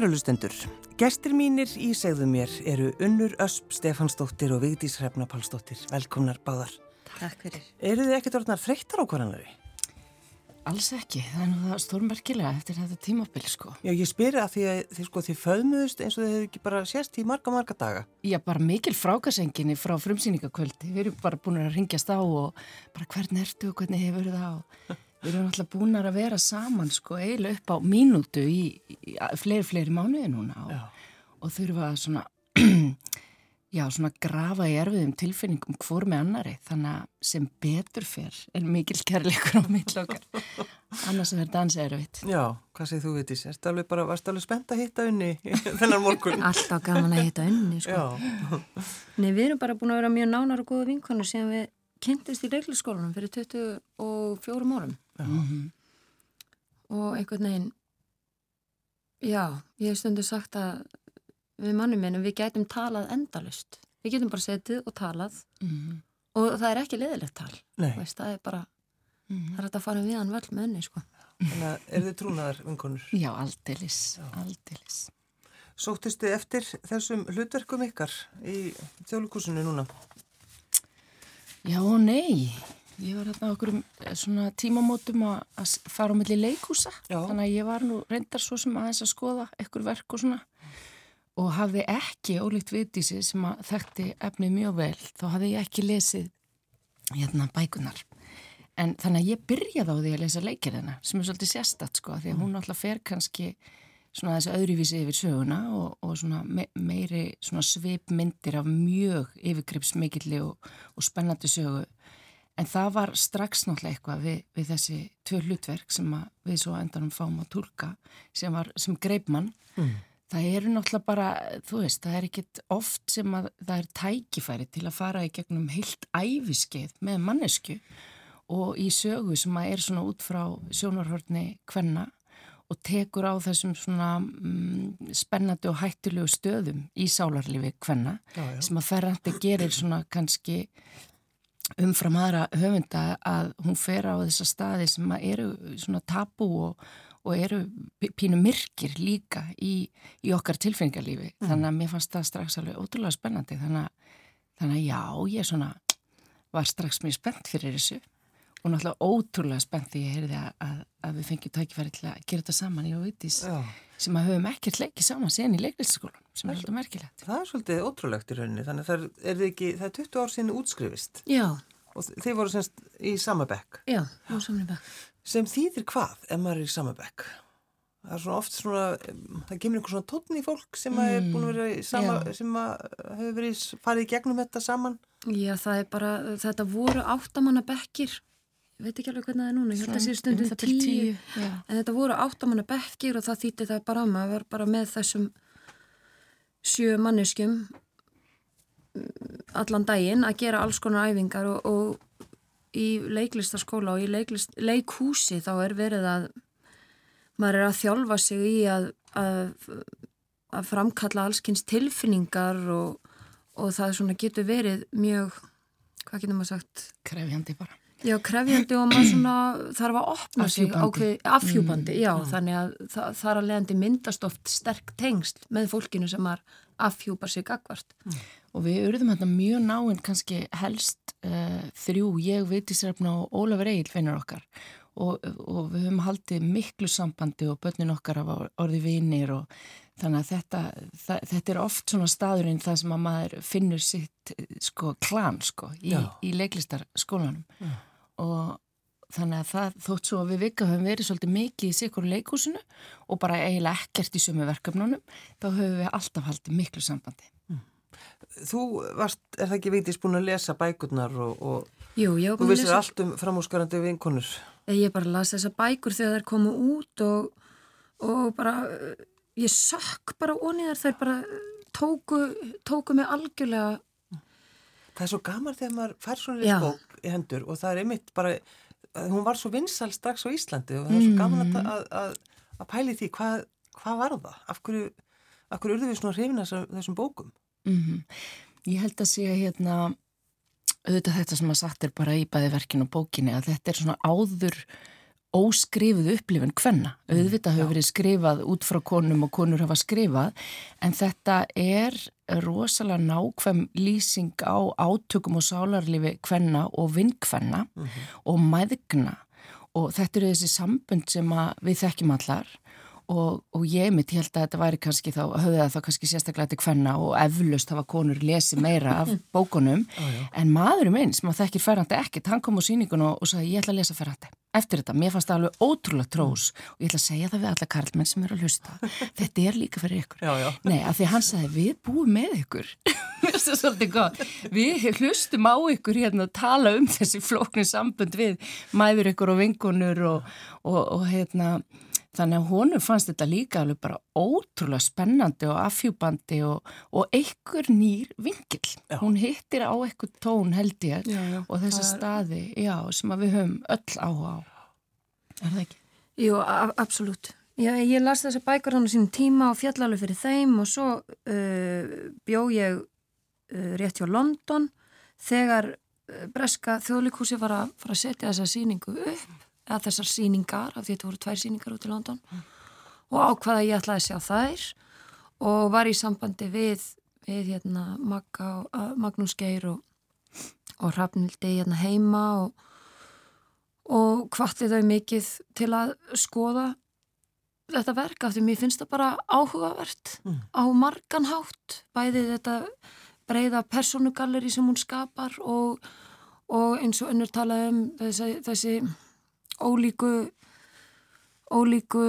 Kærulustendur, gestir mínir í segðu mér eru Unnur Ösp Stefansdóttir og Vigdís Hrefna Pálsdóttir. Velkomnar báðar. Takk fyrir. Eru þið ekkert orðnar þreyttar á hverjanari? Alls ekki, það er nú það stórmerkilega eftir þetta tímabil sko. Já, ég spyrir að því að þið sko þið föðmuðust eins og þið hefur ekki bara sést í marga, marga daga. Já, bara mikil frákasenginni frá frumsýningakvöldi. Við erum bara búin að ringjast á og bara hvernig ertu og hvernig hefur það og við erum alltaf búin að vera saman sko eiginlega upp á mínútu í, í fleiri, fleiri mánuði núna og, og þurfa svona já, svona grafa í erfiðum tilfinningum hvort með annari, þannig að sem betur fyrr er mikil kærleikur á mittlokkar, annars er dansa erfitt. Já, hvað segir þú veitis? Erstu alveg bara, varstu alveg spennt að hitta unni þennan morgun? Alltaf gaman að hitta unni, sko. Nei, við erum bara búin að vera mjög nánar og góða vinkonu sem við kynntist í leiklisskólanum fyrir 24 árum. Mm -hmm. Og einhvern veginn, já, ég hef stundu sagt að við mannum minnum, við gætum talað endalust. Við getum bara setið og talað mm -hmm. og það er ekki leðilegt tal. Veist, það er bara, mm -hmm. það er að fara við hann völd með henni, sko. Þannig að er þið trúnaðar vinkonur? Já, aldeilis, aldeilis. Sóttist þið eftir þessum hlutverkum ykkar í þjóðlukursinu núna? Já og nei. Ég var hérna okkur um svona tímamótum að fara á milli leikúsa. Já. Þannig að ég var nú reyndar svo sem aðeins að skoða ekkur verk og svona og hafði ekki ólíkt viðdísi sem að þekkti efnið mjög vel þá hafði ég ekki lesið hérna bækunar en þannig að ég byrjaði á því að lesa leikirina sem er svolítið sérstatt sko því að hún alltaf fer kannski svona þessi öðruvísi yfir söguna og, og svona me meiri svona svipmyndir af mjög yfirgripsmikilli og, og spennandi sögu en það var strax náttúrulega eitthvað við, við þessi tvö hlutverk sem við svo endanum fáum að tólka sem, sem greipmann mm. Það eru náttúrulega bara, þú veist, það er ekkit oft sem að það er tækifæri til að fara í gegnum heilt æfiskeið með mannesku og í sögu sem að er svona út frá sjónarhörni hvenna og tekur á þessum svona mm, spennandi og hættulegu stöðum í sálarlifi hvenna sem að ferrandi gerir svona kannski umfram aðra höfunda að hún fer á þessa staði sem eru svona tabu og og eru pínu myrkir líka í, í okkar tilfengalífi mm. þannig að mér fannst það strax alveg ótrúlega spennandi. Þannig að, þannig að já, ég svona var strax mjög spennt fyrir þessu og náttúrulega ótrúlega spennt því ég heyrði að, að, að við fengjum tækifæri til að gera þetta saman í Óvítis sem að höfum ekkert leikið saman síðan í leiklisskólan sem er alltaf merkilegt. Það er svolítið ótrúlegt í rauninni þannig að það er, ekki, það er 20 ár síðan útskrifist Já. og þið voru semst í sama bekk. Já, á samni bekk sem þýðir hvað ef maður er í samabæk það er svona oft svona það kemur einhver svona tótn í fólk sem mm, er búin að vera í sama já. sem hefur verið farið í gegnum þetta saman Já það er bara, þetta voru áttamanna bekkir ég veit ekki alveg hvernig það er núna, ég held að það sé stundum tíu, tíu en þetta voru áttamanna bekkir og það þýtti það bara maður var bara með þessum sjö manneskjum allan daginn að gera alls konar æfingar og, og í leiklistaskóla og í leiklist, leikhúsi þá er verið að maður er að þjálfa sig í að, að, að framkalla allskynns tilfinningar og, og það getur verið mjög, hvað getur maður sagt? Krefjandi bara. Já, krefjandi og maður svona þarf að opna sig ákveð, afhjúbandi, mm, já, mm. þannig að það, það er að leiðandi myndast oft sterk tengst með fólkinu sem maður afhjúpar sig gagvart. Mm. Og við urðum hérna mjög náinn kannski helst uh, þrjú, ég, Vitisrefna og Ólafur Egil finnur okkar og, og við höfum haldið miklu sambandi og börnin okkar af orði vinir og þannig að þetta, það, þetta er oft svona staðurinn það sem að maður finnur sitt sko klan sko í, í leiklistarskólanum Já. Og þannig að það þótt svo að við vika höfum verið svolítið mikið í sikur leikúsinu og bara eiginlega ekkert í sömu verkefnunum þá höfum við alltaf haldið miklu sambandi mm. Þú varst, er það ekki veitis búin að lesa bækurnar og, og Jú, þú vissir allt um framhúsgarandi vinkonur. Ég bara las þessa bækur þegar þær komu út og, og bara, ég sökk bara oniðar þær bara tóku, tóku mig algjörlega. Það er svo gaman þegar maður fær svona í bók í hendur og það er einmitt bara, hún var svo vinsal strax á Íslandi og það er svo gaman að, mm. að, að, pæli því hvað, hvað var það? Af hverju, af hverju urðu við svona hrifina þessum bókum? Mm -hmm. Ég held að sé að hérna, auðvitað þetta sem að satt er bara í bæði verkinu og bókinu að þetta er svona áður óskrifuð upplifin hvenna. Mm, Auðvitað hefur verið skrifað út frá konum og konur hafa skrifað en þetta er rosalega nákvæm lýsing á átökum og sálarlifi hvenna og vinkvenna mm -hmm. og mæðgna og þetta eru þessi sambund sem við þekkjum allar og, og ég mitt held að þetta væri kannski þá, höfði það þá kannski sérstaklega til hvenna og eflust hafa konur lesið meira af bókunum. Oh, en maðurum sem að þekkir ferrandi ekkert, hann kom á síningun og, og sagði ég ætla að lesa ferrandi eftir þetta, mér fannst það alveg ótrúlega trós mm. og ég ætla að segja það við alla karlmenn sem eru að hlusta. Þetta er líka fyrir ykkur. Já, já. Nei, af því hann sagði við búum með ykkur. Þetta er svolítið gott. Við hlustum á ykkur hérna að tala um þessi flóknu sambund við mæður ykkur og vingunur og, og, og hérna Þannig að honum fannst þetta líka alveg bara ótrúlega spennandi og afhjúbandi og, og einhver nýr vingil. Já. Hún hittir á einhver tón held ég já, já. og þessa er... staði sem við höfum öll á á. Er það ekki? Jú, absolutt. Ég las þessa bækur hann á sínum tíma og fjallalegu fyrir þeim og svo uh, bjó ég uh, rétt hjá London þegar uh, Breska þjóðlikúsi var að að setja þessa síningu upp að þessar síningar, af því þetta voru tvær síningar út í London mm. og ákvaða ég ætlaði að sjá þær og var í sambandi við, við hérna, Magga, uh, Magnús Geir og, og Rafnildi hérna, heima og, og hvaðti þau mikið til að skoða þetta verk af því mér finnst það bara áhugavert mm. á marganhátt bæði þetta breyða personugalleri sem hún skapar og, og eins og önnur tala um þessi, þessi ólíku ólíku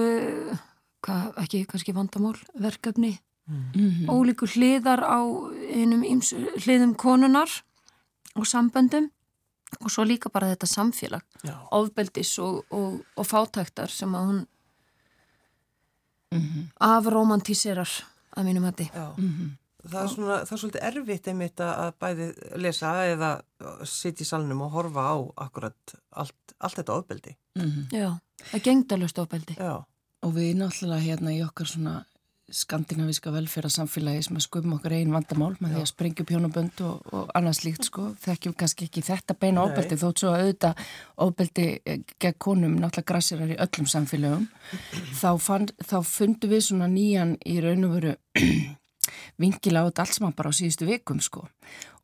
hvað, ekki kannski vandamál verkefni mm -hmm. ólíku hliðar á einum íms, hliðum konunar og samböndum og svo líka bara þetta samfélag Já. ofbeldis og, og, og fátæktar sem að hún mm -hmm. afromantíserar að mínum hætti mm -hmm það er, svona, það er svolítið erfitt einmitt að bæði lesa eða sitja í salnum og horfa á akkurat allt, allt þetta ofbeldi. Mm -hmm. Já, það er gengdalust ofbeldi. Já. Og við náttúrulega hérna í okkar svona skandinavíska velferðarsamfélagi sem að skupum okkar einn vandamál með Já. því að sprengja pjónabönd og, og annars líkt sko. Þekkjum kannski ekki þetta beina ofbeldi þótt svo að auðvita ofbeldi gegn konum náttúrulega grassirar í öllum samfélagum. Þá, fann, þá fundu við svona nýjan í raun og veru vingila þetta allt saman bara á síðustu vikum sko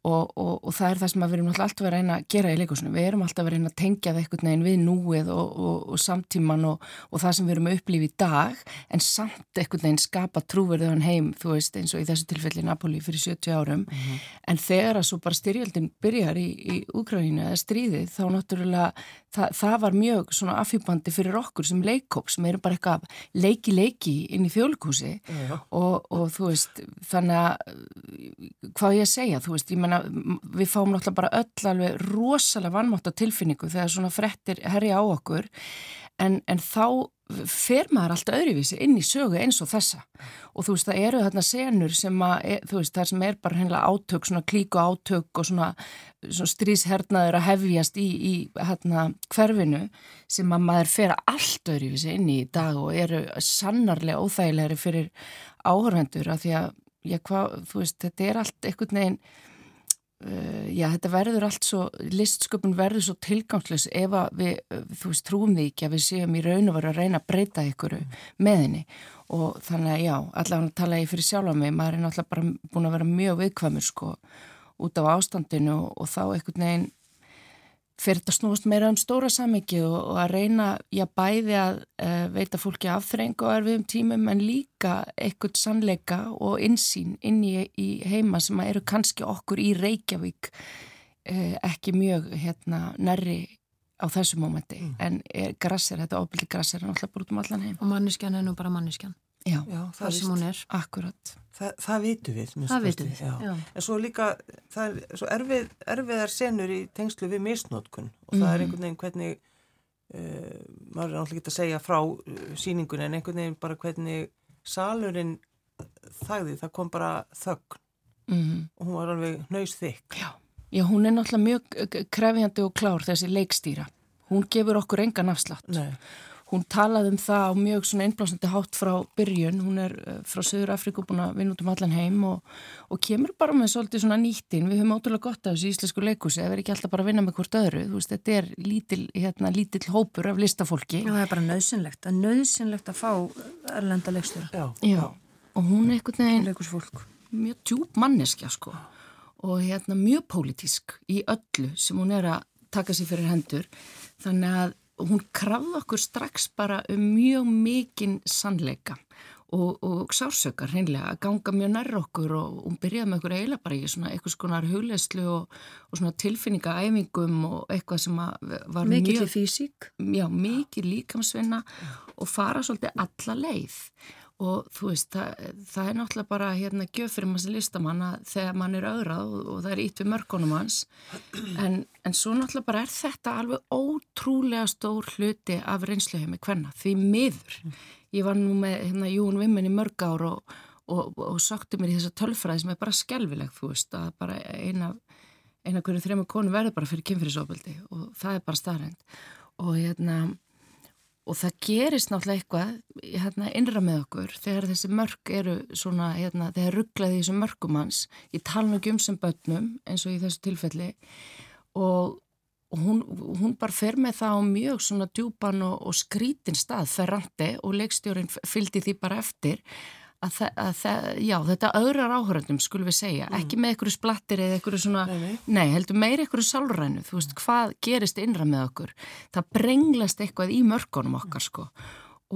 og, og, og það er það sem við erum alltaf að reyna að gera í leikursinu, við erum alltaf að reyna að tengja það einhvern veginn við núið og, og samtíman og það sem við erum að upplifa í dag en samt einhvern veginn skapa trúverðuðan heim, þú veist eins og í þessu tilfelli Napoli fyrir 70 árum mm -hmm. en þegar að svo bara styrjöldin byrjar í, í úgráðinu eða stríðið þá náttúrulega það, það var mjög svona afhjúpandi fyrir okkur sem leikóp sem eru bara eitthvað leiki leiki inn í fjölkúsi mm -hmm. og þú veist þannig að hvað ég segja, þú veist, ég menna við fáum náttúrulega bara öll alveg rosalega vannmátt á tilfinningu þegar svona frettir herja á okkur. En, en þá fer maður alltaf öðruvísi inn í sögu eins og þessa. Og þú veist það eru þarna senur sem að, e, þú veist það sem er bara hennilega átök, svona klíku átök og svona, svona stríshernaður að hefjast í, í hérna hverfinu sem að maður fer allt öðruvísi inn í dag og eru sannarlega óþægilegri fyrir áhörvendur að því að, já hvað, þú veist þetta er allt einhvern veginn já, þetta verður allt svo, listsköpun verður svo tilgangslis ef við, þú veist, trúum því ekki að við séum í raun og veru að reyna að breyta ykkur með henni. Og þannig að já, allavega tala ég fyrir sjálf á mig, maður er náttúrulega bara búin að vera mjög viðkvæmur sko út af ástandinu og, og þá einhvern veginn fyrir þetta snúast meira um stóra samiki og, og að reyna, já bæði að uh, veita fólki afþreng og erfiðum tímum en líka eitthvað sannleika og insýn inn í, í heima sem eru kannski okkur í Reykjavík uh, ekki mjög hérna nærri á þessu mómenti mm. en er grassir, þetta ofbildi grassir er náttúrulega bara út um allan heim. Og manneskjan er nú bara manneskjan. Já, já það sem hún er. Akkurat. Þa, það vitu við. Það vitu við, já. já. En svo líka, það er svo erfið, erfiðar senur í tengslu við misnótkun og það mm. er mhm. einhvern veginn hvernig, uh, maður er náttúrulega ekki að segja frá uh, síningun en einhvern veginn bara hvernig salurinn þagði, það kom bara þögn mm. og hún var alveg nöys þykk. Já. já, hún er náttúrulega mjög krefjandi og klár þessi leikstýra. Hún gefur okkur engan afslátt. Nei hún talaði um það á mjög svona einblásandi hátt frá byrjun, hún er uh, frá Söður Afríku búin að vinna út um allan heim og, og kemur bara með svolítið svona nýttin við höfum ótrúlega gott af þessu íslensku leikúsi ef við ekki alltaf bara að vinna með hvort öðru. Veist, þetta er lítil, hérna, lítil hópur af listafólki. Já, það er bara nöðsynlegt, það er nöðsynlegt að fá erlenda leikstur Já, Já, og hún er einhvern veginn leikusfólk mjög djúb manneskja sko. Og hérna mjög pólitísk í öllu sem hún er að taka sér fyrir hendur. Þannig að hún krafða okkur strax bara um mjög mikinn sannleika og, og sársökar hreinlega að ganga mjög nærra okkur og hún byrjaði með okkur eiginlega bara í svona eitthvað skonar hugleislu og, og svona tilfinningaæfingum og eitthvað sem var Mikið mjög físík já, mikið líkamsvinna og fara svolítið alla leið. og þú veist, það, það er náttúrulega bara hérna gjöf fyrir maður sem listamann þegar mann er auðrað og, og það er ít við mörgunum hans. En, en svo náttúrulega bara er þetta alveg ótrúlega stór hluti af reynsluheimi hvenna, því miður. Ég var nú með hérna Jún Vimmen í mörg ár og, og, og sökti mér í þessa tölfræði sem er bara skelvileg þú veist, að bara eina eina hverju þrejum konu verður bara fyrir kynfyrirsofbildi og það er bara starrend og hérna Og það gerist náttúrulega eitthvað hérna, innra með okkur þegar þessi mörg eru svona, hérna, þegar rugglaði þessum mörgumanns í talnugum sem börnum eins og í þessu tilfelli. Og, og hún, hún bara fer með það á mjög svona djúpan og, og skrítin stað ferrandi og leikstjórin fylgdi því bara eftir að, að já, þetta öðrar áhöröndum skulum við segja, mm. ekki með einhverju splattir eða einhverju svona, nei, nei. nei heldur meir einhverju sálrænu, þú veist, hvað gerist innra með okkur, það brenglast eitthvað í mörgunum okkar sko.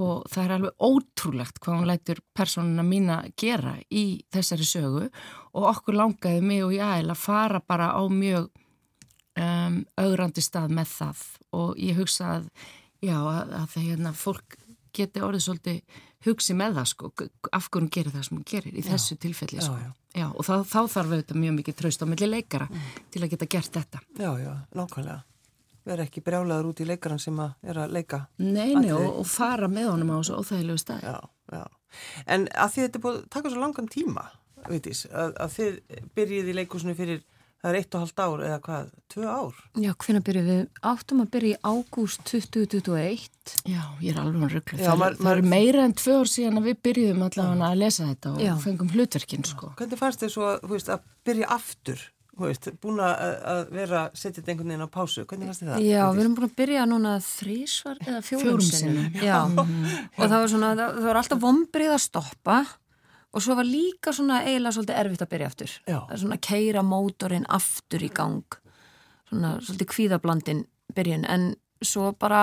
Og það er alveg ótrúlegt hvað hún lætur personuna mína gera í þessari sögu. Og okkur langaði mig og ég að fara bara á mjög um, augrandi stað með það. Og ég hugsa að já, að, að hérna fólk geti orðið svolítið hugsi með það sko, af hverjum gerir það sem hún gerir í já, þessu tilfelli sko. Já, já. og þá, þá þarf auðvitað mjög mikið tröst á milli leikara mm. til að geta gert þetta. Já, já, nákvæmlega. Verð ekki brjálaður út í leikaran sem að er að leika. Neini, og, og fara með honum á þessu óþægilegu stað. En að því þetta búin að taka svo langan tíma, veitis, að, að þið byrjið í leikusinu fyrir Það er eitt og halvt ár eða hvað, tvö ár? Já, hvernig byrjuð við? Áttum að byrja í ágúst 2021. Já, ég er alveg hann rugglu. Það, það er meira en tvö ár síðan að við byrjuðum allavega að lesa þetta og Já. fengum hlutverkinn, sko. Hvernig fannst þið svo veist, að byrja aftur? Veist, búin að vera setjað einhvern veginn á pásu, hvernig fannst þið það? Já, við erum búin að byrja núna þrísvar eða fjórum sinni. Já, og það var, svona, það var alltaf vombrið að stoppa og svo var líka svona eiginlega svolítið erfitt að byrja aftur. Já. það er svona að keira mótorinn aftur í gang. Svona svolítið kvíðablandin byrjun. En svo bara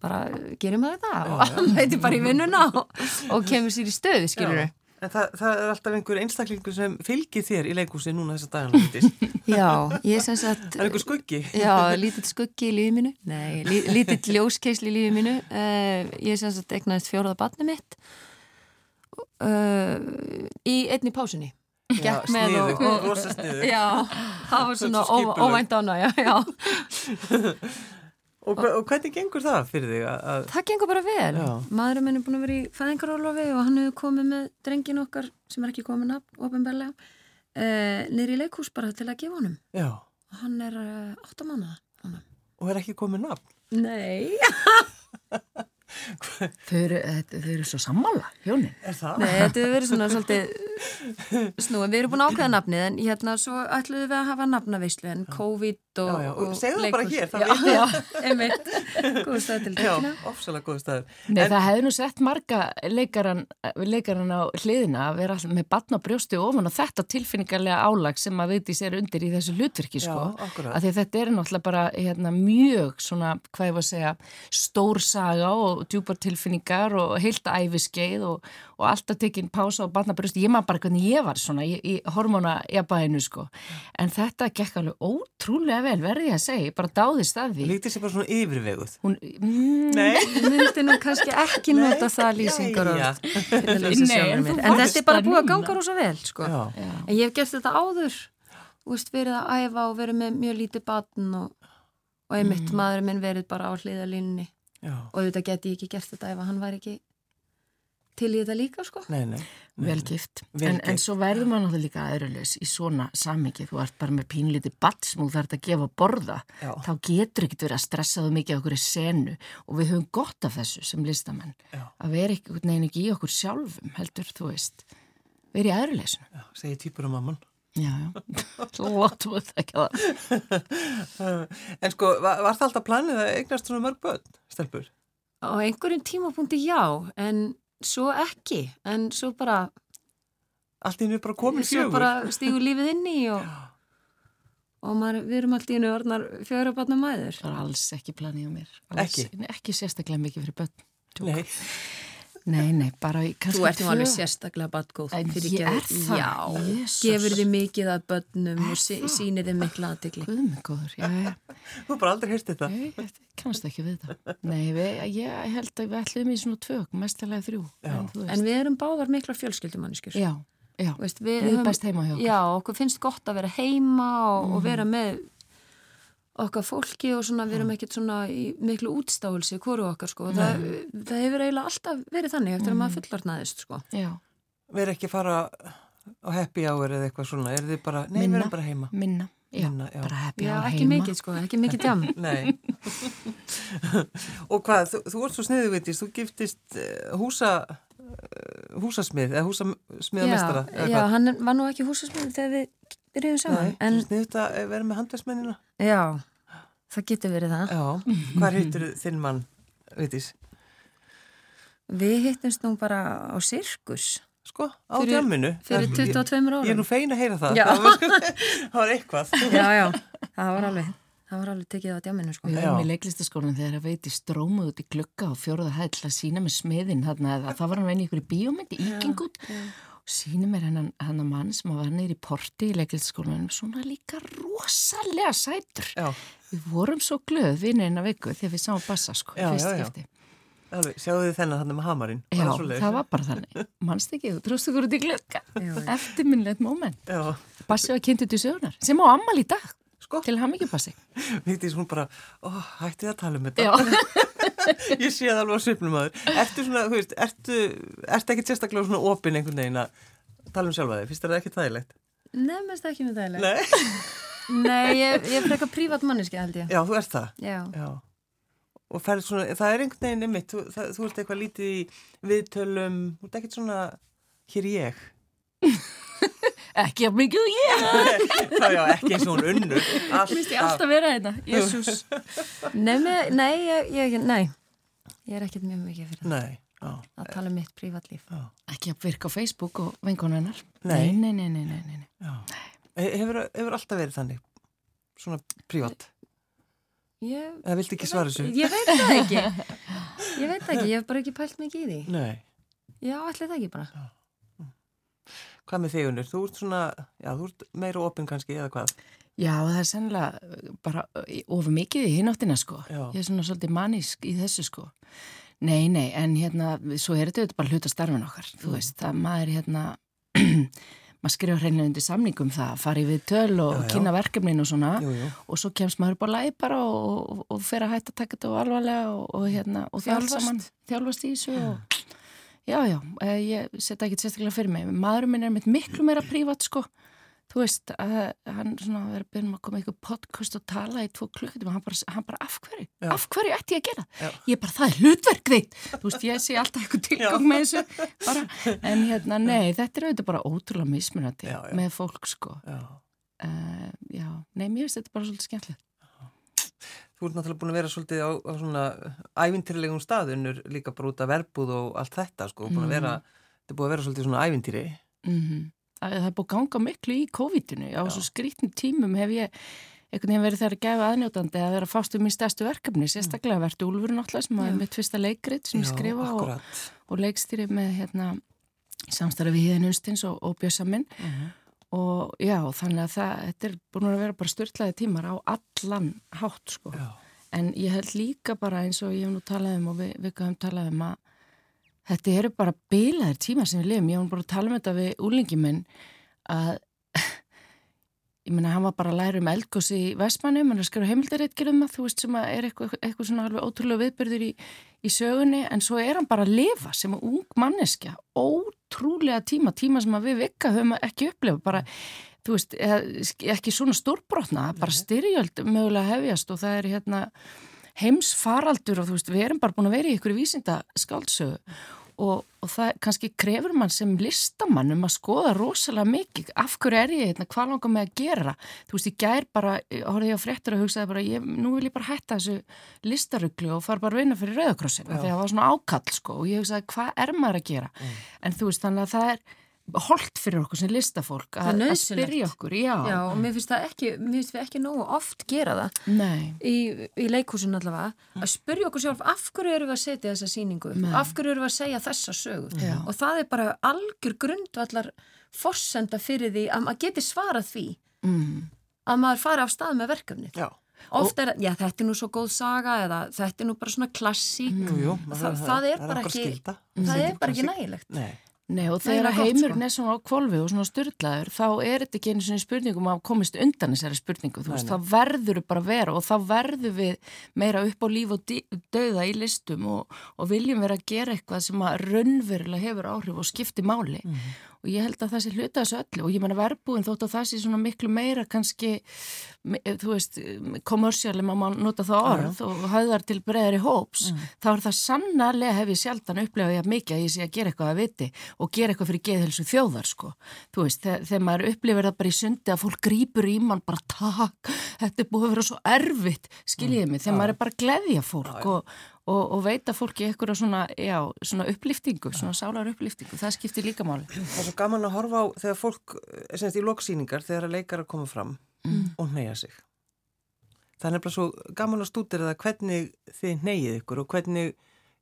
bara gerum við Já, og mæti bara í vinnuna og, og kemur sér í stöðu, skilur við En það, það er alltaf einhver einstaklingu sem fylgir þér í leikúsi núna þess að dagana Já, ég sem sagt Það er einhver skuggi. Já, lítill skuggi í lífið mínu. Nei, lítill ljóskeisli í lífið mínu. Uh, Ég sem sagt egnaðist fjóraða batni mitt uh, í einni pásunni Já, sniðu, og, rosa sniðu Já, það var svona óvænt ána já, já. og, og hvernig gengur það fyrir þig? Að... Það gengur bara vel maðurinn minn er búin að vera í fæðingarólofi og hann hefur komið með drengin okkar sem er ekki komið nafn, ofinbellega uh, niður í leikhús bara til að gefa honum já. og hann er uh, 8 mánuða og er ekki komið nafn? Nei Þau eru, þau eru svo sammála, hjónin. Er það? Nei, þetta hefur verið svona svolítið snúið. Við erum búin að ákveða nafnið en hérna svo ætluðum við að hafa nafnaveislu en COVID segðu það bara hér. Já, einmitt. Góðu stað til tekina. Já, ofsalega góðu stað. Nei, en, það hefði nú sett marga leikaran, leikaran á hliðina að vera með batna brjósti ofan og þetta tilfinningarlega álag sem að veitis er undir í þessu hlutverki, sko. Að þetta er náttúrulega bara hérna, mjög svona, hvað ég var að segja, stór saga og djúpar tilfinningar og heilt æfiskeið og, og alltaf tekinn pása og barnabröst ég maður bara hvernig ég var svona í, í hormóna jafnbæðinu sko en þetta gekk alveg ótrúlega vel verði ég að segja, bara dáðist að því. Lítið sér bara svona yfirveguð. Hún, mm, Nei. Myndi nú kannski ekki nota það lýsingar og en, en þetta er bara búið að ganga rosa vel sko. Já. Já. en ég hef gert þetta áður Úst, verið að æfa og verið með mjög lítið batn og, og einmitt mm. maðurinn minn verið bara á hliðalínni Já. og auðvitað geti ég ekki gert þetta ef hann væri ekki til í þetta líka sko. Nei, nei. Velgift. Vel En, gift. en svo verður maður náttúrulega líka aðrulegs í svona samingi. Þú ert bara með pínlítið batsm og þú ert að gefa borða. Já. Þá getur ekkert verið að stressa þú mikið á okkur senu og við höfum gott af þessu sem listamenn. Já. Að vera ekki neginn ekki í okkur sjálfum heldur, þú veist. Verið í aðrulegsinu. Já, segi týpur um mamman. Já, já. Lótum við það ekki það. En sko, var, var það alltaf planið að eignast svona mörg börn, stelpur? Á einhverjum tímapunkti já, en svo ekki. En svo bara, Allt í hennu bara komið svo fjögur. bara stígur lífið inn í og, og maður, við erum allt í hennu orðnar fjögur að batna mæður. Það var alls ekki planið á mér. Alls, Ekki? Ekki sérstaklega mikið fyrir börn. Nei, Nei, nei, bara í kannski Þú ert nú alveg sérstaklega badgóð. Ég geð- er það? Já, Jesús. gefur þið mikið að börnum og sí, sýnir þið mikla aðdegli. Guð mig góður, já, já. þú har bara aldrei heyrst þetta. Nei, ég kannast ekki við það. Nei, við, ég held að við ætlum í svona tvö, mestalega þrjú. Já. En, En við erum báðar mikla fjölskyldumanniskjur. já, já, Veist, við, við erum best heima hjá okkur. Já, okkur finnst gott að vera heima og, Mhm. og vera með okkar fólki og svona, við erum ekkert svona í miklu útstáðulsi hvoru okkar sko. Það, það hefur eiginlega alltaf verið þannig eftir að maður fullarnaðist sko. Já, Við erum ekki fara á happy hour eða eitthvað svona. Er þið bara, nei, við Minna. erum bara heima. minna, já, Minna, já. bara happy Já, á ekki heima. mikið sko, ekki mikið djam. Nei. og hvað, þú, þú ert svo sniðu vitist, þú giftist uh, húsa, uh, húsasmið, eða húsasmiðamestara. Já, já, hann var nú ekki húsasmið þegar við byrjuðum saman. Nei, En sniðu þetta að vera með handversmennina. já, það getur verið það. Já, hvað heitir þinn mann, vitis? Við hittumst nú bara á sirkus Sko, á djamminu. fyrir Ég- 22 árum. Ég er nú fein að heyra það. Já. Það var, það var eitthvað. Já, já, það var alveg, það var alveg tekið á djaminu sko. Við erum í leiklistaskólan þegar að veiti strómuð út í glugga og fjóruða hæð til að sína með smiðin þarna eða það var hann venni ykkur í bíómyndi, íkingut og sína mér hennan, hennan mann sem var neyri í porti í leiklistaskólan svona líka rosalega sætur. Já, Við vorum svo glöð vinnu eina viku þegar við sáum bassa sko, Já, alveg, sjáðu þið þennan hann með hamarinn. Já, það var bara þannig. Manst ekki, þú út í glugga. Já, já. Eftirminnlegt moment. Já, Bassi var kynntu til sögunar, sem á ammal í dag. Sko. Til ham ekki bassi. vitis hún bara, ó, hættið að tala um þetta. Já. Ég sé það alveg á svipnum aður. Ertu svona, þú veist, ertu, ertu ekki sérstaklega svona opinn einhvern veginn að tala um sjálfa þig? Fyrst er það ekki þægilegt? Nei, það ekki með dæli. Nei. Nei, ég, ég er frekar prívat manneski held ég. Já, þú ert það. Já. Já. Og ferð svona, það er einhvern veginn einmitt, þú, það, þú ert eitthvað lítið í viðtölum, þú ert ekkert svona, hér er ég. Ekki að mikið og ég. Já, já, ekki eins og hún unnur. Minnst ég alltaf vera þetta. Jésús. Nei, nei, ég, ég, nei, ég er ekkert mjög mikið fyrir Nei, já, að tala um mitt prívatlíf. Ekki að virka á Facebook og hennar. Nei. Nei, nei, nei, nei, nei, nei. Hefur, hefur alltaf verið þannig, svona prívat. Ég, Eða viltu ekki svara þessu? ég veit það ekki. Ég veit það ekki, ég hef bara ekki pælt mikið í því. Nei. Já, allir það ekki bara. Hvað með þig unnur? Þú ert svona, já, þú ert meira opinn kannski, eða hvað? Já, það er sennilega bara ofur mikið í hináttina sko. Já. Ég er svona svolítið manísk í þessu sko. Nei, nei, en hérna, svo er þetta bara hluta starfin okkar. Mm. Þú veist, það maður hérna, maður skrifa hreinlega undir samningum það, fari við töl og Já, já. kynna verkefnin og svona. Jú, jú. og svo kemst maður á læg bara og, og, og fer að hætta að taka þetta á alvarlega og, og hérna, og Þjálfast. þjálfast í þessu og já, já, eh, ég setja ekki sérstaklega fyrir mig. Maðurinn minn er mitt miklu meira prívat sko, þú veist að hann svona verið að byrja að koma eitthvað podcast og tala í tvo klukkutum og hann bara, hann bara af hverju, Já. af hverju ætti ég að gera Já. ég bara, það er hlutverk þitt. Þú veist, ég sé alltaf eitthvað tilgang með þessu bara, en hérna, nei, þetta er auðvitað bara ótrúlega mismunandi Já, með fólk sko. Já. uh, já, nei, mér finnst þetta bara svolítið skemmtilegt Þú ert náttúrulega búin að vera svolítið á, á svona ævintýrilegum staðunur líka bara út af verbúð og allt þetta sko, búin að vera, þetta er búin að vera svolítið svona ævintýri. Mm Það er búið að ganga miklu í COVID-inu. Á svo skrítnum tímum hef ég einhvern veginn verið þar að gefa aðnjótandi að vera fást um mín stærstu verkefni. Sérstaklega verði Úlfur náttúrulega sem er mitt fyrsta leikrit sem ég skrifa og, og leikstýri með hérna, samstarfi við Híðan Unstins og, og Bjössaminn. Og já, þannig að það, þetta er búin að vera bara störtlaði tímar á allan hátt sko. Já. En ég held líka bara eins og ég hef nú talað um og við, við höfum talað um að þetta eru bara bilaðir tímar sem við lifum. Ég hef nú bara að tala um þetta við úlingi minn að ég menna, hann var bara að læra um eldgósi í Vestmannum, hann er að skrifa heimildaritgjur um það, þú veist, sem er eitthvað, eitthvað svona alveg ótrúlega viðbyrður í, í sögunni, en svo er hann bara að lifa sem ung manneskja, ótrúlega tíma, tíma sem við vikka höfum ekki upplefa, bara, þú veist, ekki svona stórbrotna, bara styrjöld mögulega hefjast og það er hérna heimsfaraldur og þú veist, við erum bara búin að vera í ykkur vísinda skáldsögu og, og það kannski krefur mann sem listamann um að skoða rosalega mikið. Af hverju er ég hérna, hvað langar mig að gera? Þú veist, ég gær bara, horfið ég á fréttur og hugsaði bara, ég, nú vil ég bara hætta þessu listaruglu og fara bara að vinna fyrir rauðakrossin því að það var svona ákall sko og ég hugsaði, hvað er maður að gera? Mm. en þú veist, þannig að það er holdt fyrir okkur sem listafólk að, spyrja okkur, já. Já, og mér finnst það ekki, mér finnst við ekki nógu oft gera það Nei. í, í leikhúsin allavega, að spyrja okkur sjálf af hverju eru við að setja þessa síningu Nei. af hverju eru við að segja þessa sögur já. og það er bara algjör grundvallar forsenda fyrir því að maður geti svarað því mm. að maður fara á stað með verkefni Já Ofta er, já þetta er nú svo góð saga eða þetta er nú bara svona klassík mm. Þa, það, það er bara ekki það er bara ekki nægilegt Nei Nei og þegar heimurinn sko. er svona á kvolvi og svona styrlaður þá er þetta ekki einu svona spurningum að komist undan þessari spurningu þú veist, þá verður við bara vera og þá verður við meira upp á líf og döða í listum og, og viljum vera að gera eitthvað sem að raunverulega hefur áhrif og skipti máli. Mm og ég held að það sé hluta þessu öllu og ég menna verbúin þótt að það sé svona miklu meira kannski, þú veist kommersiali má maður nota það orð og haðar til breyðari hóps mm. þá er það sannarlega hef ég sjaldan og gera eitthvað fyrir geðhelsu þjóðar sko þú veist, þegar, þegar maður upplifir það bara í sundi að fólk grýpur í mann bara takk, þetta er búið að vera svo erfitt skiljiðið mig, þegar maður er bara að gleðja fólk og, og, og veita fólki eitthvað svona, já, svona upplýftingu, svona sálar upplýftingu, það skiptir líka máli. Það er svo gaman að horfa á þegar fólk, semst í loksýningar, þegar leikar að koma fram mm. og neyja sig. Það er bara svo gaman að stúdira það hvernig þið neyjið ykkur og hvernig,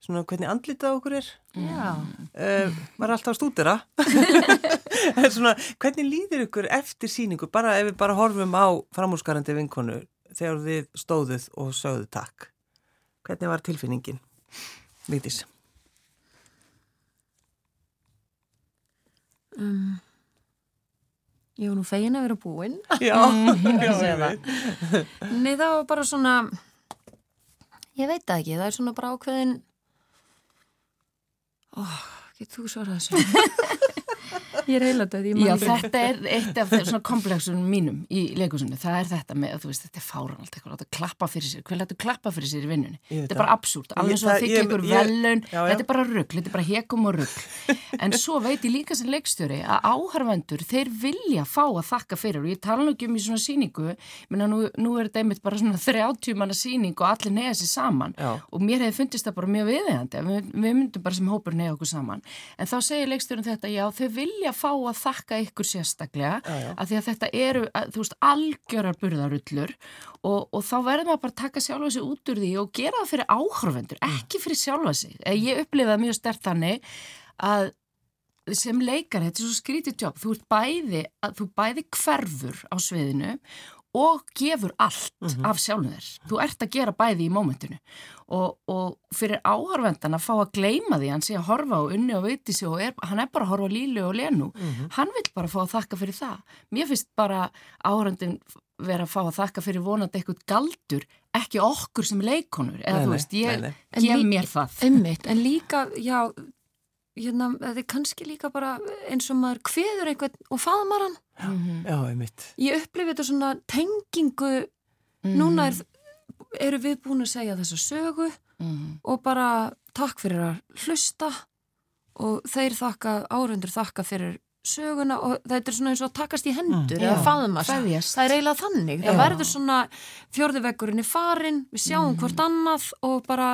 svona, hvernig andlitað okkur er. Já. Uh, maður er alltaf að stúdira. svona, hvernig líðir ykkur eftir síningu, bara ef við bara horfum á framhúsgarandi vinkonu þegar þið stóðuð og sögðu takk. Hvernig var tilfinningin? Vítis. Um, ég var nú fegin að vera búinn. Já, já, ég veit. Nei, það var bara svona, ég veit ekki, það er svona bara ákveðin, oh, getur þú svarað þessu? Ég er heila döð, ég mann. Já, þetta er eitt af svona komplexunum mínum í leikusunni. Það er þetta með, þú veist, þetta er fáran allt eitthvað, þetta klappa fyrir sér. Hver letur klappa fyrir sér í vinnunni? Þetta er bara absúrt, alveg svo að þykja ykkur velun, þetta er bara rugg, þetta er bara hekum og rugg. En svo veit ég líka sem leikstjóri að áharvendur, þeir vilja fá að þakka fyrir og ég tala nú ekki um í svona síningu, menna nú, nú er þetta einmitt bara svona 30 manna síning og allir neða sér saman Já. og mér hefði fundist það bara mjög viðeigandi, við, við myndum bara sem hópur neða okkur saman. En þá segir leikstjórin þetta, já, þau vilja fá að þakka ykkur sérstaklega já, já. að því að þetta eru, að, þú veist, algjörar burðarullur og, og þá verður maður bara að taka sjálfa sig út úr því og gera það fyrir áhrifendur, mm. ekki fyrir sjálfa sig. Ég upplifaði mjög stert þannig að sem leikar, þetta er svo skrítið jobb, þú ert bæði, að, þú bæði hverfur á sviðinu og gefur allt mm -hmm. af sjálfum þér. Þú ert að gera bæði í mómentinu og, og fyrir áhörvendan að fá að gleima því hann sé að horfa á unni og viti sig og er, hann er bara að horfa lílu og lenu. Mm -hmm. Hann vil bara fá að þakka fyrir það. Mér finnst bara áhörvendin vera að fá að þakka fyrir vonandi eitthvað galdur, ekki okkur sem leikonur. Eða nei, þú veist, ég gef mér það. Einmitt, en líka, já, hérna, það er kannski líka bara eins og maður hveður einhvern og faðmar hann mm -hmm. já einmitt Ég upplifi þetta svona tengingu mm -hmm. núna er, eru við búin að segja þessa sögu mm -hmm. og bara takk fyrir að hlusta og þeir þakka, árundur þakka fyrir söguna og þetta er svona eins og takast í hendur eða faðmast, það er eiginlega þannig já. það verður svona fjörðuvegurinn í farin, við sjáum mhm. hvort annað og bara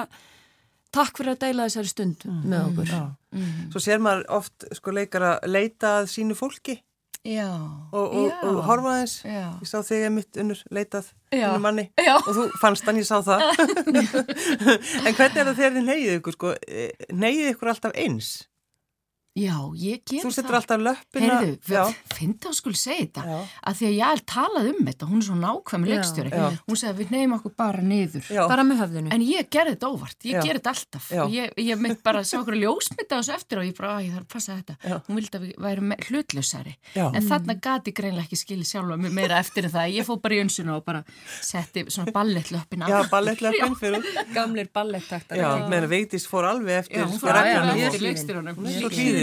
takk fyrir að deila þessari stund mm, með okkur. Mm. Svo sér maður oft sko leikara leitað sínu fólki. Já, og, og, já. og horfa þess ég sá þig að mitt unnur leitað unnur manni. Já. og þú fannst hann, ég sá það. En hvernig er það þegar þið neyðið ykkur sko, neyðið ykkur alltaf eins Já, ég ger það. Þú setur alltaf löppina. Heyrðu, finnst það að skul segja þetta, já. að því að ég talað um þetta, hún er svo nákvæm leikstjóri, hún segði að við nefnum okkur bara niður. Já. Bara með höfðinu. En ég gerði þetta óvart, ég gerði þetta alltaf. Ég, ég mitt bara sá okkur ljósmynda þessu eftir og ég bara, að ég þarf að passa þetta. Hún vildi að við værum hlutlausari. En þarna gati greinlega ekki skilja sjálfa mig meira eftir það. Ég fó bara í önsuna og bara setti svona ballettlöppin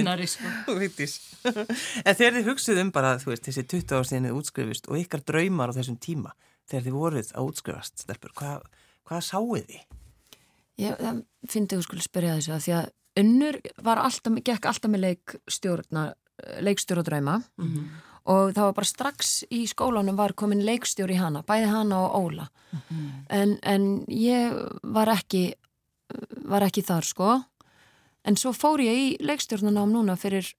Eftir sko. en þegar þið hugsuð um bara veist, þessi 20 ár sinni útskrifist og ykkar draumar á þessum tíma þegar þið voruð að útskrifast stelpur, hvað, hvað sáuð þið? Ég finnst þú skulle spyrja þessu að því að unnur var alltaf, gekk alltaf með leikstjórna leikstjór og drauma mm -hmm. og það var bara strax í skólanum var komin leikstjór í hana, bæði hana og Óla mm -hmm. en, en ég var ekki var ekki þar sko en svo fór ég í leikstjórnunám núna fyrir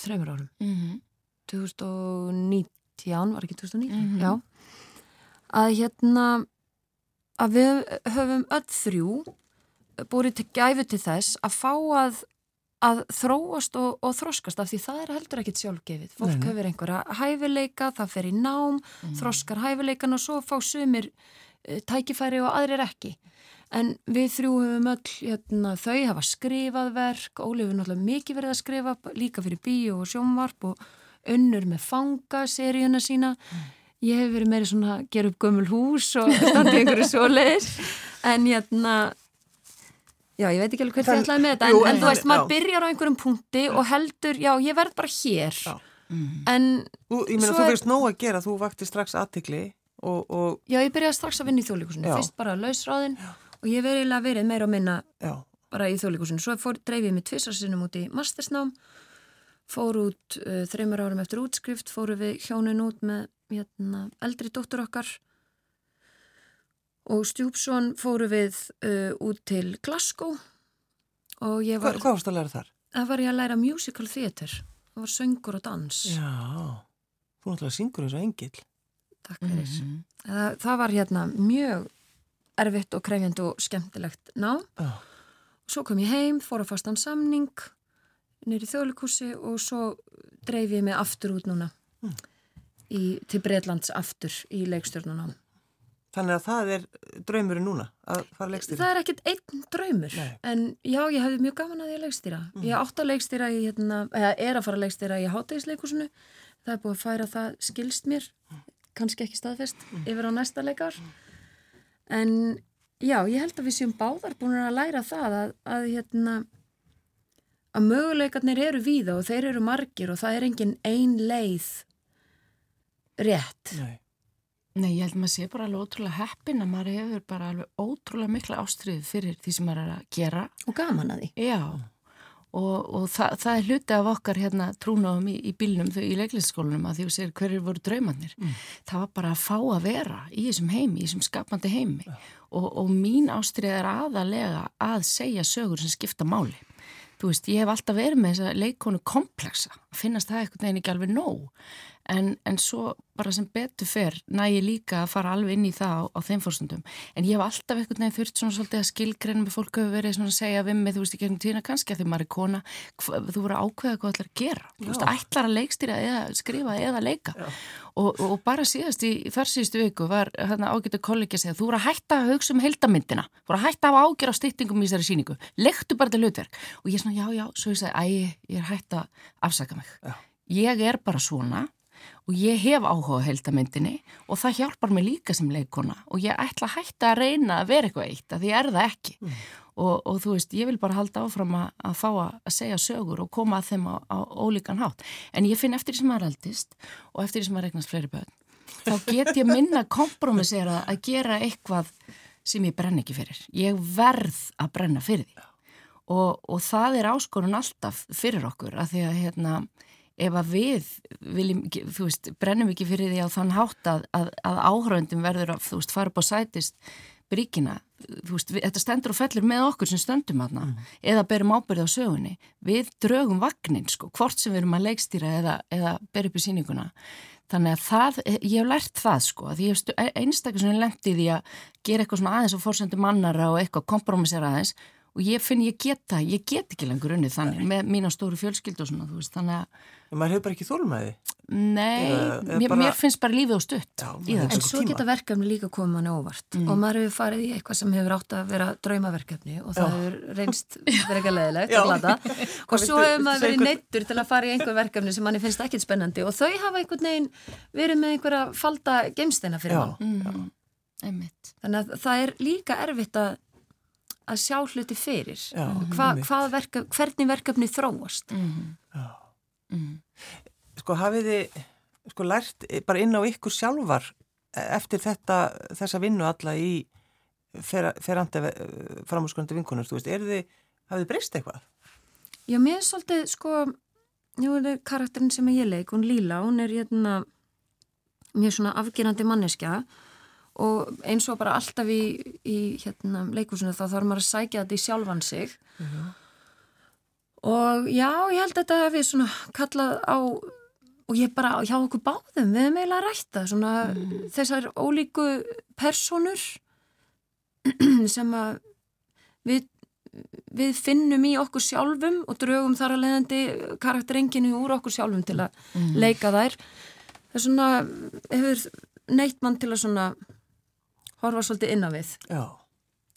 þreymur árum mm -hmm. 2019 var ekki 2019? Mm -hmm. Já að hérna að við höfum öll þrjú búið til gæfu til þess að fá að að þróast og, og þroskast af því það er heldur ekkit sjálfgefið fólk Nei. hefur einhverja hæfileika, það fer í nám mm. þroskar hæfileikan og svo fá sumir uh, tækifæri og aðrir ekki En við þrjú höfum öll, hérna, þau hafa skrifað verk, Ólið hefur náttúrulega mikið verið að skrifa, líka fyrir bíó og sjónvarp og önnur með fanga seríuna sína. Mm. Ég hef verið meiri svona að gera upp gömul hús og standa einhverju svoleiðis. En hérna, já ég veit ekki alveg hvert ég ætlaði með þetta, en, en þú veist, maður já. byrjar á einhverjum punkti og heldur, já ég verð bara hér. Mm. En Ú, Ég meina, þú veist nóg að gera, þú vakti strax aðtikli og, og... Já, ég byrjaði strax að vinna í þjóðlíkusinu, fyrst bara lausráðin. Já og ég verið að verið meira og minna Já. bara í þjóðlíkusinu. Svo fór, dreif ég mig tvisarsinnum út í mastersnám, fór út uh, þreymar árum eftir útskrift, fóru við hjónin út með hérna, eldri dóttur okkar og Stjúpsson fóru við uh, út til Glasgow og ég var... Hva, hvað varst að læra þar? Það var ég að læra musical theatre. Það var söngur og dans. Já, þú náttúrulega syngur eins og engil. Takk fyrir. Mm -hmm. það, það var hérna mjög erfitt og krefjandi og skemmtilegt ná oh. svo kom ég heim, fór að fastan samning nýri þjóðlikúsi og svo dreif ég mig aftur út núna mm. í, til Breitlands aftur í leikstjórnuna Þannig að það er draumurinn núna að fara leikstýra? Það er ekkert einn draumur Nei. en já, ég hefði mjög gaman að ég leikstýra mm. ég átt að leikstýra í, hérna, eða er að fara að leikstýra í hátægisleikusinu það er búið að færa það skilst mér kannski ekki staðfest mm. yfir á næsta leikar mm en já, ég held að við séum báðar búin að læra það að, að hérna að möguleikarnir eru víða og þeir eru margir og það er engin ein leið rétt. Nei, Nei ég held að maður sé bara alveg ótrúlega heppin að maður hefur bara alveg ótrúlega mikla ástrið fyrir því sem maður er að gera. Og gaman að því. Já og, og það, það er hluti af okkar hérna trúnáðum í, í bílnum þau í leiklæsskólanum að því að sér hverju voru draumarnir mm. það var bara að fá að vera í þessum heimi, í þessum skapandi heimi ja. og, og mín ástrið er aðalega að segja sögur sem skipta máli þú veist, ég hef alltaf verið með þessa leikonu kompleksa, finnast það eitthvað en ekki alveg nóg en, en svo bara sem betur fer næ ég líka að fara alveg inn í það á, á þeim fórstundum en ég hef alltaf eitthvað nefn þurft svona svolítið að skilgreina með fólk hefur verið svona að segja við mig þú veist ekki um tína kannski að því maður er kona þú voru að ákveða hvað ætlar að gera. Þú veist ætlar að leikstýra eða skrifa eða leika. Og, og, og bara síðast í þar síðustu viku var hérna ágættu kollegi að segja þú voru að hætta að hugsa um heldamindina þú voru að hætta að ágjör á styttingum í þessari síningu lektu bara til hlutverk. Og ég svona já já, svo ég segi, æ, ég er hætta að afsaka mig. Já. ég er bara svona og ég hef áhuga á heldamindinni og það hjálpar mig líka sem leikona og ég ætla að hætta að reyna að vera eitthvað eitt að því er það ekki. Mm. og, og þú veist, ég vil bara halda áfram að, að fá að segja sögur og koma að þeim á, á ólíkan hátt. En ég finn eftir því sem maður eldist og eftir því sem maður regnast fleiri börn þá get ég minna kompromissera að gera eitthvað sem ég brenn ekki fyrir. Ég verð að brenna fyrir því. Og, og það er áskorun alltaf fyrir okkur að því að hérna ef að við viljum, þú veist, brennum ekki fyrir því á þann hátt að, að, að áhraundum verður að, þú veist, fara upp á sætist bríkina, þú veist, við, þetta stendur og fellur með okkur sem stöndum aðna mm. eða berum ábyrði á sögunni. Við draugum vagnin, sko, hvort sem við erum að leikstýra eða, eða ber upp í síninguna þannig að það, ég hef lært það sko, að ég hef einstaklega sem ég lendi því að gera eitthvað svona aðeins og fórsöndu mannara og eitthvað kompromissera aðeins og ég finn ég geta, ég get ekki lengur unnið þannig Nei. með mína stóru fjölskyld og svona, þú veist, þannig að maður hefur bara ekki þólumæði Nei, eða, eða mér, bara... mér finnst bara lífið og stutt Já, En svo geta verkefni líka komið manni óvart. Mm. og maður hefur farið í eitthvað sem hefur átt að vera draumaverkefni og það Já. hefur reynst verið ekki leðilegt og svo hefur maður verið neittur til að fara í einhver verkefni sem manni finnst ekkit spennandi. Og þau hafa einhvern veginn verið með einhverja falda geimsteina fyrir mann. Mm. Þannig að það er líka erfitt að að sjá hluti fyrir Hva, verkef, hvernig verkefni þróast mm. Mm. Sko hafið þið sko lært bara inn á ykkur sjálfar eftir þetta þessa vinnu alla í ferandi framhúsgröndi vinkunum, þú veist, er þið hafið þið breyst eitthvað? Já, mér er svolítið, sko er karakterin sem ég leik, hún Líla hún er hérna mjög svona afgerandi manneskja og eins og bara alltaf í, í hérna, leikúsinu þá þarf maður að sækja þetta í sjálfan sig uh. -huh. og já, ég held að þetta hefði svona kallað á og ég bara hjá okkur báðum við hefum eiginlega rætta svona mm. þessar ólíku personur sem að við, við finnum í okkur sjálfum og draugum þar að leiðandi karakterenginu úr okkur sjálfum til að mm. leika þær það er svona hefur neitt mann til að svona horfa svolítið inn á við. Já.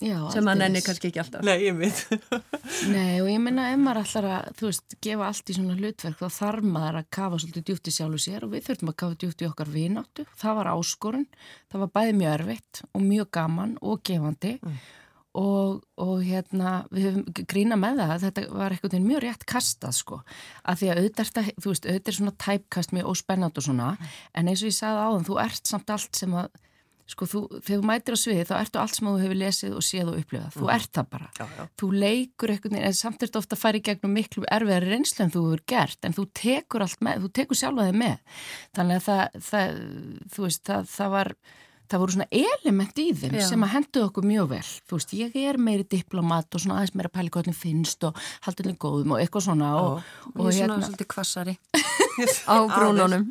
Já, sem að nenni kannski ekki alltaf. Nei, ég veit. Nei, og ég menna ef maður ætlar að, þú veist, gefa allt í svona hlutverk þá þarf maður að kafa svolítið djúpt í sjálfu sér og við þurftum að kafa djúpt í okkar vináttu. Það var áskorun, það var bæði mjög erfitt og mjög gaman og gefandi. Mm. og, og hérna við höfum grína með það þetta var eitthvað mjög rétt kastað sko. Að því að auðvitað, þú veist, auðvitað er svona tæpkast mjög óspennand og svona. Mm. en eins og ég sagði áðan, þú ert samt allt sem að sko þú, þegar þú mætir á sviði þá ertu allt sem þú hefur lesið og séð og upplifað. Þú mm. ert það bara, já, já. þú leikur eitthvað, en samt er þetta ofta að fara í gegnum miklu erfiðar reynslu en þú hefur gert en þú tekur allt með, þú tekur sjálfa þig með. Þannig að það, það þú veist, það, það var það voru svona element í þeim Já. sem að hendu okkur mjög vel, þú veist, ég er meiri diplomat og svona aðeins meira pæli hvernig finnst og haldinlega góðum og eitthvað svona og, og, og ég er svona hérna... svolítið kvassari á brúnunum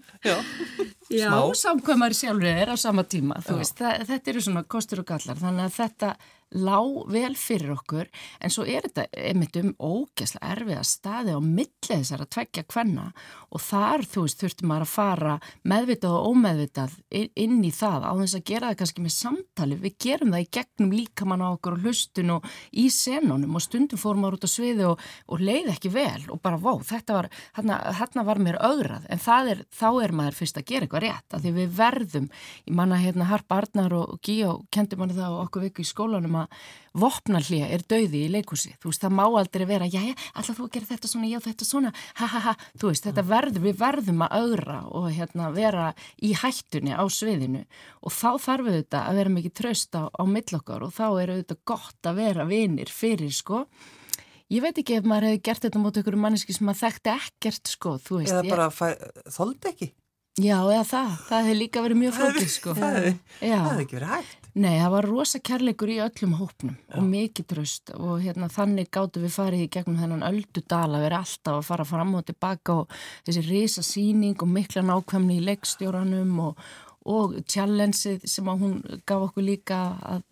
Já, samkvæmari sjálfur er á sama tíma, þú Já. veist, það, þetta eru svona kostur og gallar, þannig að þetta lág vel fyrir okkur en svo er þetta einmitt um ógæslega erfiða staði á millið þessar að tveggja hvenna og þar þú veist þurftum að fara meðvitað og ómeðvitað inn í það á þess að gera það kannski með samtali við gerum það í gegnum líkamann á okkur og hlustun og í senunum og stundum fórum maður út á sviði og, og leið ekki vel og bara vó þetta var hérna var mér augrað en er, þá er maður fyrst að gera eitthvað rétt að því við verðum, ég manna hérna Harp Arnar og Gíó kendi manni það á okkur viku í skólanum að vopnallíja er dauði í leikúsi þú veist það má aldrei vera, já já, alltaf þú gerir þetta svona, já þetta svona, ha ha ha. Þú veist þetta verður, við verðum að augra og hérna vera í hættunni á sviðinu. Og þá þarf við þetta að vera mikið tröst á, á millokkar og þá er þetta gott að vera vinir fyrir sko. Ég veit ekki ef maður hefði gert þetta mot einhverju manneski sem maður þekkti ekkert sko, þú veist. Eða bara þóldi ekki? Já, eða það. Það hefði líka verið mjög flókið sko. Það hefði ekki verið hægt. Nei, það var rosa kærleikur í öllum hópnum Já. og mikið tröst og hérna, þannig gáttu við farið í gegnum þennan öldudala, við erum alltaf að fara fram og tilbaka og þessi risa síning og mikla nákvæmni í leikstjóranum og, og challengeið sem hún gaf okkur líka að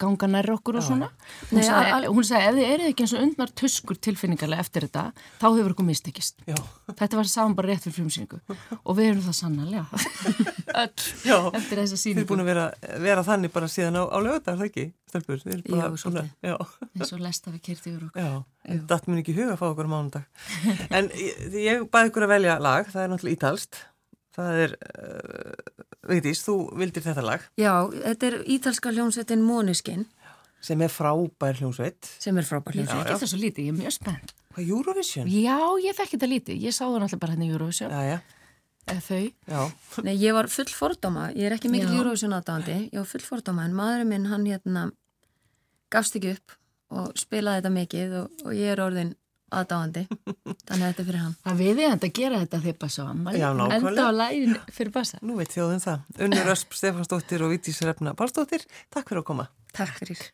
ganga nærra okkur og svona. Hún sagði, hún sagði ef þið eru ekki eins og undnar tuskur tilfinningarlega eftir þetta þá hefur okkur mistekist. Þetta var saman bara rétt fyrir frumsýningu. Og við erum það sannarlega. Eftir þessa síningu Þið er búin að vera, vera þannig bara síðan á, á lögðar, það ekki? Stelpur, já, svolítið. eins og lesta við kyrti yfir okkur. Já, en þetta mun ekki huga að fá okkur á mánundag en ég, ég bæði ykkur að velja lag það er náttúrulega ítalst það er uh, Vigdís, þú vildir þetta lag. Já, þetta er ítalska hljómsveitin Måniskin. Sem er frábær hljómsveit. Sem er frábær hljómsveit. Ég þekki það svo lítið, ég er mjög spennt. Hvað, Eurovision? Já, ég þekki það lítið. Ég sá það náttúrulega bara hérna í Eurovision. Já, já. Eða þau. Já. Nei, ég var full fordóma. Ég er ekki mikil Eurovision aðdáðandi. Ég var full fordóma, en maðurinn minn, hann hérna gafst ekki upp og spilaði þetta mikið og, og ég er orðin aðdáðandi þannig að þetta er fyrir hann. Það við erum að gera þetta þegar bassa enda á lægin fyrir bassa. Nú veit þjóðum það. Unnur Ösp, Stefansdóttir og Vítís Refna Pálsdóttir Takk fyrir að koma. Takk fyrir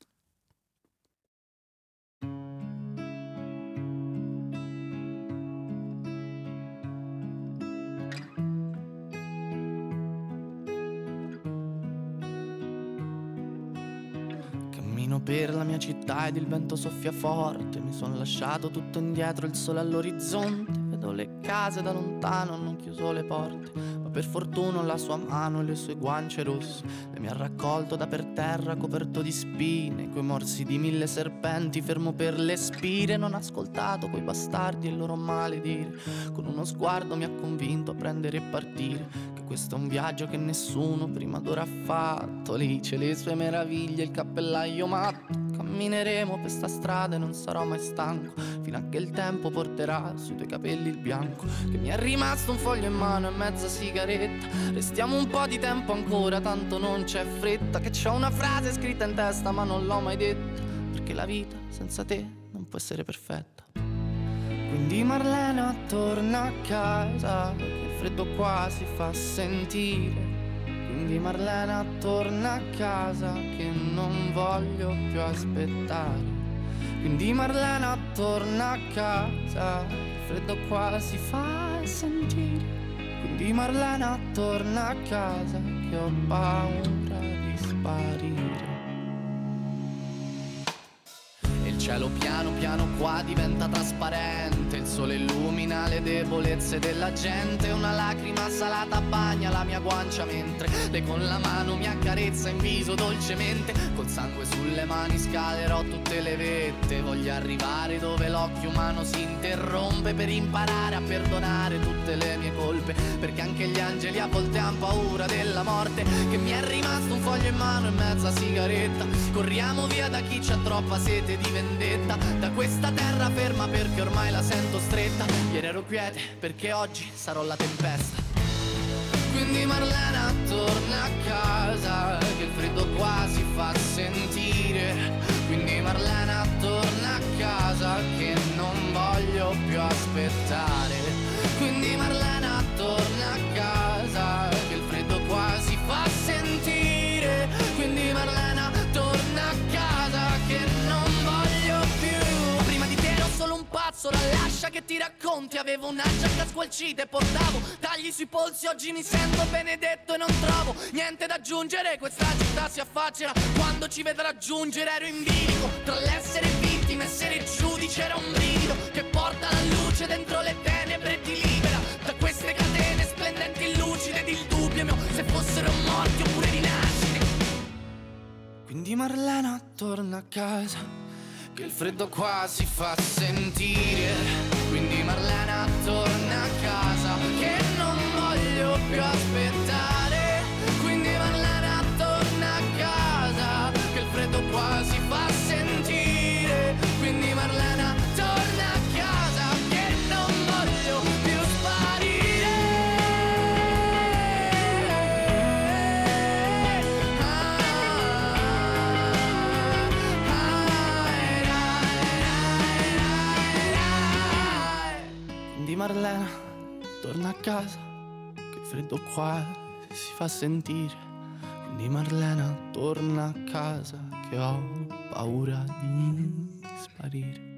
per la mia città ed il vento soffia forte. Mi sono lasciato tutto indietro, il sole all'orizzonte. Vedo le case da lontano, non chiuso le porte. Ma per fortuna la sua mano e le sue guance rosse. Mi ha raccolto da per terra, coperto di spine. Coi morsi di mille serpenti, fermo per le spire. Non ho ascoltato quei bastardi e il loro maledire. Con uno sguardo mi ha convinto a prendere e partire questo è un viaggio che nessuno prima d'ora ha fatto. Lì c'è le sue meraviglie, il cappellaio matto. Cammineremo per sta strada e non sarò mai stanco. Fino a che il tempo porterà sui tuoi capelli il bianco. Che mi è rimasto un foglio in mano e mezza sigaretta. Restiamo un po' di tempo ancora, tanto non c'è fretta. Che c'ho una frase scritta in testa, ma non l'ho mai detta. Perché la vita senza te non può essere perfetta. Quindi Marlena torna a casa, che il freddo qua si fa sentire. Quindi Marlena torna a casa, che non voglio più aspettare. Quindi Marlena torna a casa, che il freddo qua si fa sentire. Quindi Marlena torna a casa, che ho paura di sparire. cielo piano piano qua diventa trasparente, il sole illumina le debolezze della gente, una lacrima salata bagna la mia guancia mentre lei con la mano mi accarezza in viso dolcemente, col sangue sulle mani scalerò tutte le vette, voglio arrivare dove l'occhio umano si interrompe per imparare a perdonare tutte le mie colpe, perché anche gli angeli a volte hanno paura della morte, che mi è rimasto un foglio in mano e mezza sigaretta, corriamo via da chi c'ha troppa sete di vendetta. Da questa terra ferma perché ormai la sento stretta. Ieri ero quiete perché oggi sarò la tempesta. Quindi Marlena torna a casa che il freddo qua fa sentire. Quindi Marlena torna a casa che non voglio più aspettare. Solo lascia che ti racconti. Avevo una giacca squalcita e portavo tagli sui polsi. Oggi mi sento benedetto e non trovo niente da aggiungere. Questa città si affaccia quando ci vedrà giungere. Ero in bilico tra l'essere vittima e essere giudice. Era un brivido che porta la luce dentro le tenebre e ti libera Da queste catene splendenti lucide. Ed il dubbio mio Se fossero morti oppure rinascite. Quindi Marlena torna a casa che il freddo qua si fa sentire. Quindi Marlena torna a casa, che non voglio più aspettare. Marlena torna a casa, che freddo qua si fa sentire. Quindi Marlena torna a casa, che ho paura di sparire.